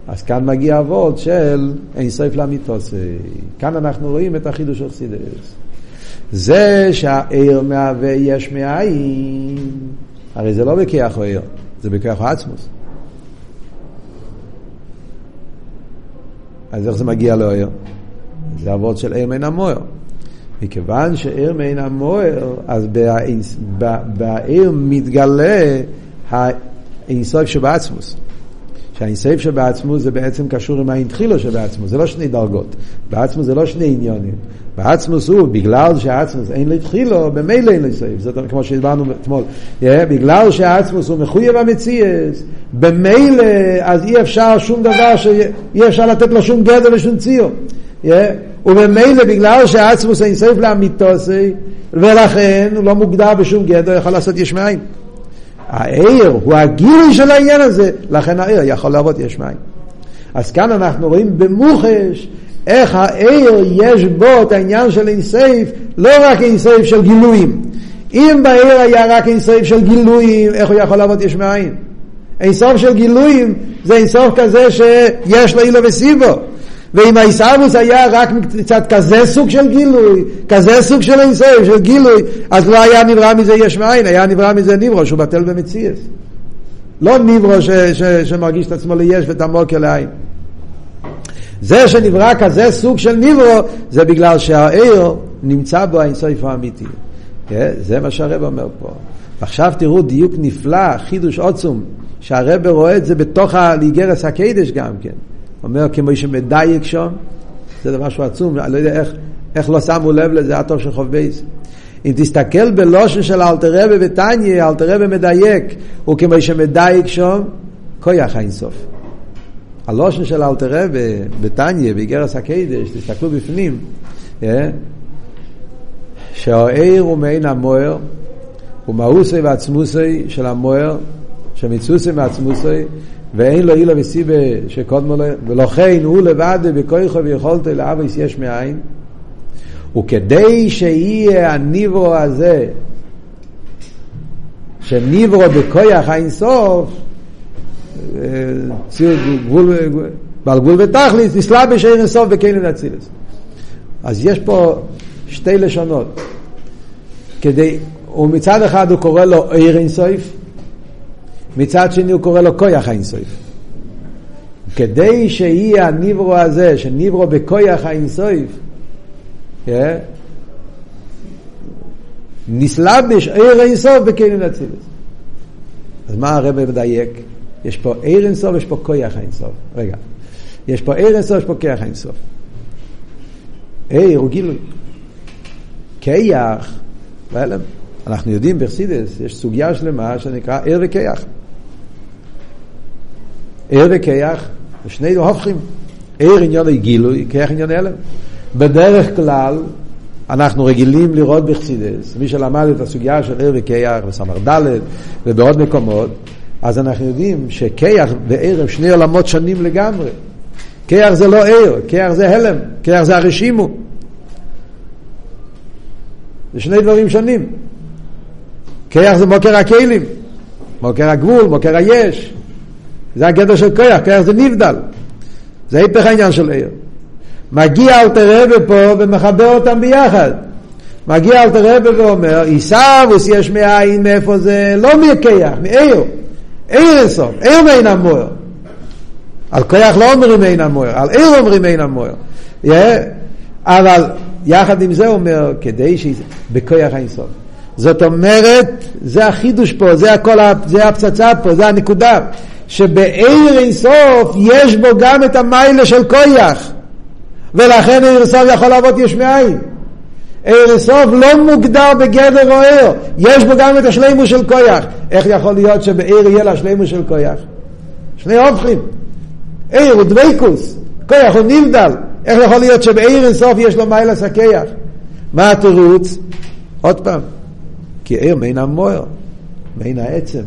אז כאן מגיע אבות של אין סוף למיתוסי. כאן אנחנו רואים את החידוש של חסידס. זה שהעיר מהווה יש מאין, הרי זה לא בכיח או עיר, זה בכוח העצמוס. אז איך זה מגיע לאויר? זה אבות של עיר מן המויר. מכיוון שעיר מן המויר, אז בעיר מתגלה האינסוף שבעצמוס. שהאינסוף שבעצמוס זה בעצם קשור עם האינתחילו שבעצמוס, זה לא שני דרגות. בעצמוס זה לא שני עניונים. בעצמוס הוא, בגלל שהעצמוס אין לו התחילו, במילא אין לו אינסוף. זה כמו שהסברנו אתמול. Yeah, בגלל שהעצמוס הוא מחויב המציאס, במילא אז אי אפשר שום דבר שאי אפשר לתת לו שום גדר ושום ציור. Yeah, וממילא בגלל שהעצמוס אינסוף לאמיתוסי, ולכן הוא לא מוגדר בשום גדר, יכול לעשות יש מאין. העיר הוא הגילוי של העניין הזה, לכן העיר יכול לעבוד יש מים. אז כאן אנחנו רואים במוחש איך העיר יש בו את העניין של אינסייף, לא רק אינסייף של גילויים. אם בעיר היה רק אינסייף של גילויים, איך הוא יכול לעבוד יש מאין? אינסוף של גילויים זה אינסוף כזה שיש לו אילו וסיבו. ואם העיסאוווס היה רק קצת כזה סוג של גילוי, כזה סוג של אינסוף, של גילוי, אז לא היה נברא מזה יש מאין, היה נברא מזה נברו שהוא בטל במציאס. לא נברו ש, ש, שמרגיש את עצמו ליש ותמוק אל העין. זה שנברא כזה סוג של נברו, זה בגלל שהעיר נמצא בו האינסוף האמיתי. כן? זה מה שהרב אומר פה. עכשיו תראו דיוק נפלא, חידוש עוצום, שהרב רואה את זה בתוך האיגרס הקדש גם כן. אומר כמו שמדייק שם, זה שהוא עצום, אני לא יודע איך, איך לא שמו לב לזה עד תוף שין חוף בייס. אם תסתכל בלושן של אלטער רבי בתניא, מדייק, הוא כמו שמדייק שם, כויח האינסוף. הלושן של אלטער רבי בתניא, באיגרס הקדש, תסתכלו בפנים, yeah, אה? שהעיר הוא מעין המוער, הוא מאוסי ועצמוסי של המוער, שמצוסי ועצמוסי, ואין לו אילו וסיבה שקודמו לו, ולכן הוא לבד בכויכו ויכולתו לאבויס יש מאין, וכדי שיהיה הניברו הזה, שניברו בכויח האינסוף, גבול, בעל גבול ותכליס, נסלה בשעיר אינסוף בכלים אצילס. אז יש פה שתי לשונות. כדי, ומצד אחד הוא קורא לו עיר אינסוף, מצד שני הוא קורא לו כויח האינסוף. כדי שיהיה הניברו הזה, שניברו בכויח האינסוף, yeah, נסלבש עיר אינסוף בכלים אצילס. אז מה הרב מדייק? יש פה עיר אינסוף, יש פה כויח האינסוף. רגע. יש פה עיר אינסוף, יש פה כויח האינסוף. עיר הוא גילוי. כיח, אנחנו יודעים בחסידס, יש סוגיה שלמה שנקרא עיר וכיח. ער וכיח, שני הופכים. ער עניין גילוי, כיח עניין הלם. בדרך כלל, אנחנו רגילים לראות בחסידס, מי שלמד את הסוגיה של ער וכיח בסמר ד' ובעוד מקומות, אז אנחנו יודעים שכיח וער הם שני עולמות שונים לגמרי. כיח זה לא ער, כיח זה הלם, כיח זה הרשימו. זה שני דברים שונים. כיח זה מוקר הכלים, מוקר הגבול, מוקר היש. זה הגדר של כוח, כוח זה נבדל. זה היפך העניין של עיר. מגיע אלתר רבי פה ומחבר אותם ביחד. מגיע אלתר רבי ואומר, עיסאוווס יש מאין, מאיפה זה? לא מכיח, מעיר. עיר אינסוף, עיר מעין המוער. על כוח לא אומרים מעין המוער, על עיר אומרים מעין המוער. Yeah. אבל יחד עם זה אומר, כדי ש... בכוח האינסוף. זאת אומרת, זה החידוש פה, זה הכל, זה הפצצה פה, זה הנקודה. שבעיר אינסוף יש בו גם את המיילה של כויח ולכן עיר אינסוף יכול לעבוד יש מאין. עיר אינסוף לא מוגדר בגדר או עיר יש בו גם את השלימו של כויח. איך יכול להיות שבעיר יהיה לה שלימו של כויח? שני הופכים עיר הוא דוויקוס כויח הוא נבדל. איך יכול להיות שבעיר אינסוף יש לו מיילה סכיח? מה התירוץ? עוד פעם כי עיר מן המוער מן העצם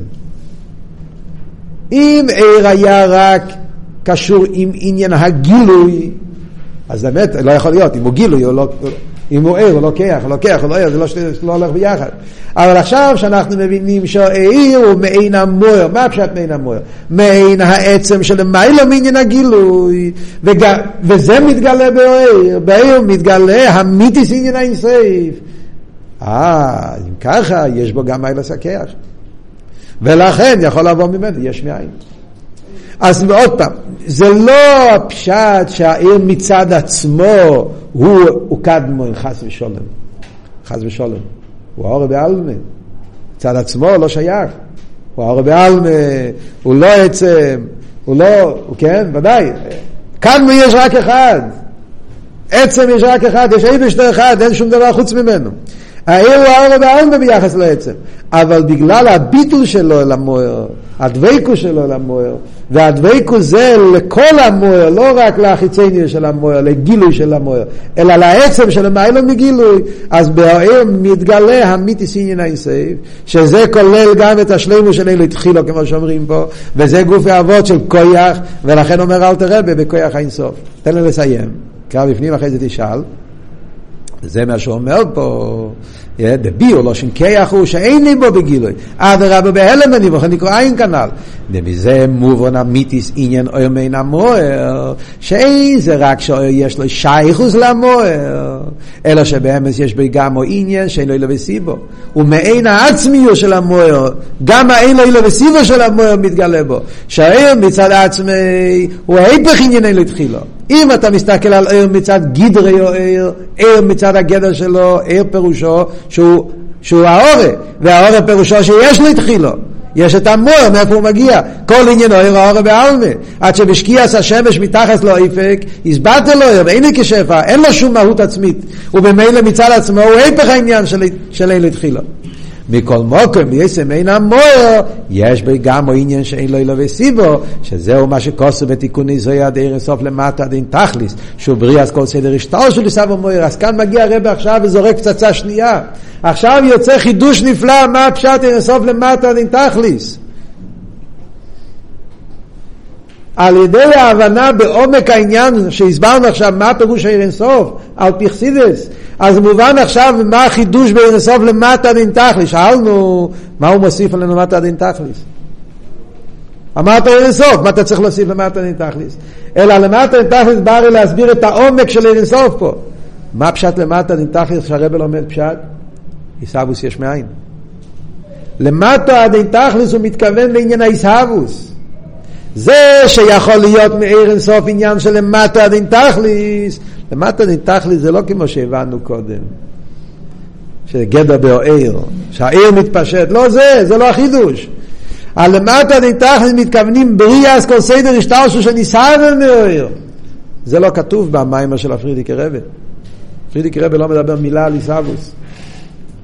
אם עיר היה רק קשור עם עניין הגילוי, אז באמת לא יכול להיות, אם הוא גילוי, הוא לא, אם הוא עיר, הוא לוקח, הוא לוקח, הוא לא עיר, זה לא, לא הולך ביחד. אבל עכשיו שאנחנו מבינים שהעיר הוא מעין המוער, מה פשט מעין המוער? מעין העצם של מיילו מעניין הגילוי, וג... וזה מתגלה בעיר, בעיר מתגלה המיתיס עניין האינסייף. אה, אם ככה, יש בו גם מיילס הכיח. ולכן יכול לבוא ממנו יש מאין. אז עוד פעם, זה לא הפשט שהעיר מצד עצמו הוא, קדמו חס ושלום. חס ושלום. הוא האור בעלמה. מצד עצמו לא שייך. הוא האור בעלמה, הוא לא עצם, הוא לא, הוא כן, ודאי. קדמו יש רק אחד. עצם יש רק אחד, יש איבשטר אחד, אין שום דבר חוץ ממנו. העיר הוא האור בעלמה ביחס לעצם. אבל בגלל הביטול שלו אל המוער, הדבקו שלו אל המוער, והדבקו זה לכל המוער, לא רק לחיצניה של המוער, לגילוי של המוער, אלא לעצם של המיילו מגילוי, אז בעיר מתגלה המיתיס עניין האינסייב, שזה כולל גם את השלימו של אלו התחילו, כמו שאומרים פה, וזה גוף האבות של כויח, ולכן אומר אל תראה בכויח האינסוף. תן לי לסיים, קרא בפנים אחרי זה תשאל. זה מה שאומר פה, דביור לא שם כיח הוא שאין לי בו בגילוי. אדרבה בהלם אני בוחר נקרא עין כנ"ל. ומזה מובן אמיתיס עניין אויר מן המוער, שאין זה רק שיש לו שייכוס למוער, אלא שבאמס יש בו גם או עניין שאין לו אילו וסיבו. ומעין העצמיו של המוער, גם האין לו אילו וסיבו של המוער מתגלה בו. שהעיר מצד עצמי הוא ההפך עניין אין לו התחילו. אם אתה מסתכל על עיר מצד גדרי או עיר, עיר מצד הגדר שלו, עיר פירושו שהוא, שהוא העורף, והעורף פירושו שיש לו התחילו. יש את המור, מאיפה הוא מגיע? כל עניינו עיר העורף בעלמה. עד שבשקיעס השמש מתחת לו איפק, הסברת לו עיר, ואין לי כשפע, אין לו שום מהות עצמית. וממילא מצד עצמו הוא היפך העניין של, של אין לו התחילו. מכל מוקם יסם אין המוער, יש בי גם עניין שאין לו אלוהי סיבו, שזהו מה שכוסו בתיקון ישראל עד ערן סוף למטה עד אין תכליס, שהוא בריא אז כל סדר השטר של סבו מוער, אז כאן מגיע הרב עכשיו וזורק פצצה שנייה. עכשיו יוצא חידוש נפלא, מה הפשט ערן סוף למטה עד אין תכליס. על ידי ההבנה בעומק העניין שהסברנו עכשיו מה פירוש העיר אינסוף, על פרסידס, אז מובן עכשיו מה החידוש בעיר אינסוף למטה דין תכליס. שאלנו מה הוא מוסיף עלינו למטה דין תכליס. אמרת עיר אינסוף, מה אתה צריך להוסיף למטה דין תכליס? אלא למטה דין תכליס בא לי להסביר את העומק של עיר אינסוף פה. מה פשט למטה דין תכליס שהרבל לומד פשט? עיסאוווס יש מאין. למטה דין תכליס הוא מתכוון לעניין העיסאוווס. זה שיכול להיות מעיר אינסוף עניין של למטה דין תכליס, למטה דין תכליס זה לא כמו שהבנו קודם, שגדר באוהר, שהעיר מתפשט, לא זה, זה לא החידוש. הלמטה דין תכליס מתכוונים בריאס כל סדר השטרשו שניסהרן מאוהר. זה לא כתוב במיימר של הפרידיקי רבי. פרידיקי רבי לא מדבר מילה על עיסאוווס.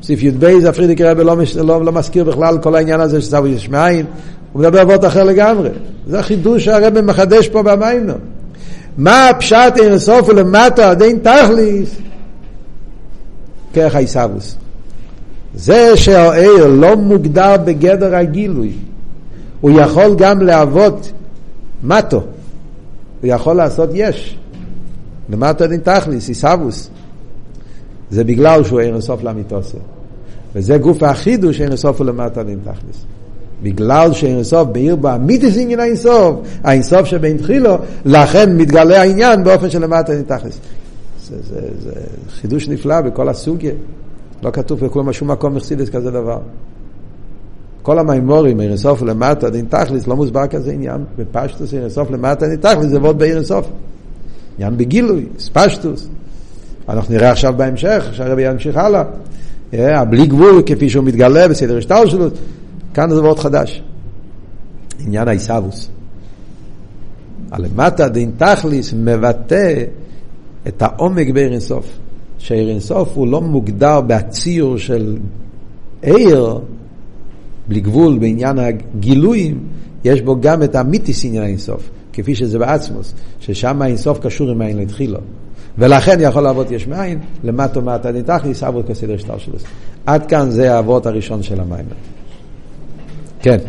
סעיף י"ב, הפרידיקי רבי לא, לא, לא מזכיר בכלל כל העניין הזה שעיסאוווס יש מאין. הוא מדבר אבות אחר לגמרי. זה החידוש שהרבא מחדש פה במיימר. מה הפשט אין סוף ולמטה עד אין תכליס? כרך העיסאוווס. זה שהעיר לא מוגדר בגדר הגילוי. הוא יכול גם להוות מטו. הוא יכול לעשות יש. למטה אין תכליס, עיסאוווס. זה בגלל שהוא אין סוף לאמיתוסו. וזה גוף החידוש אין סוף ולמטה אין תכליס. בגלל שאין אינסוף בעיר בו אמיתיס עניין האינסוף, האינסוף שבין תחילו, לכן מתגלה העניין באופן שלמטה נתכלס. זה, זה, זה חידוש נפלא בכל הסוגיה. לא כתוב בכלום שום מקום מחסידס כזה דבר. כל המימורים, עיר אינסוף למטה, דין תכלס, לא מוסבר כזה עניין. בפשטוס עיר אינסוף למטה, דין תכלס, זה ועוד בעיר אינסוף. עניין בגילוי, ספשטוס. אנחנו נראה עכשיו בהמשך, שהרבי ימשיך הלאה. בלי גבול, כפי שהוא מתגלה בסדר השטר שלו. כאן זה מאוד חדש. עניין העיסאוווס. הלמטה דין תכליס מבטא את העומק בעיר אינסוף. שעיר אינסוף הוא לא מוגדר בהציור של עיר, בלי גבול בעניין הגילויים, יש בו גם את המיתיס עניין האינסוף, כפי שזה בעצמוס, ששם האינסוף קשור עם העין להתחילו. ולכן יכול לעבוד יש מאין, למטה ומטה דין תכליס, עבוד כסדר שטר שלו. עד כאן זה האבות הראשון של המים. כן.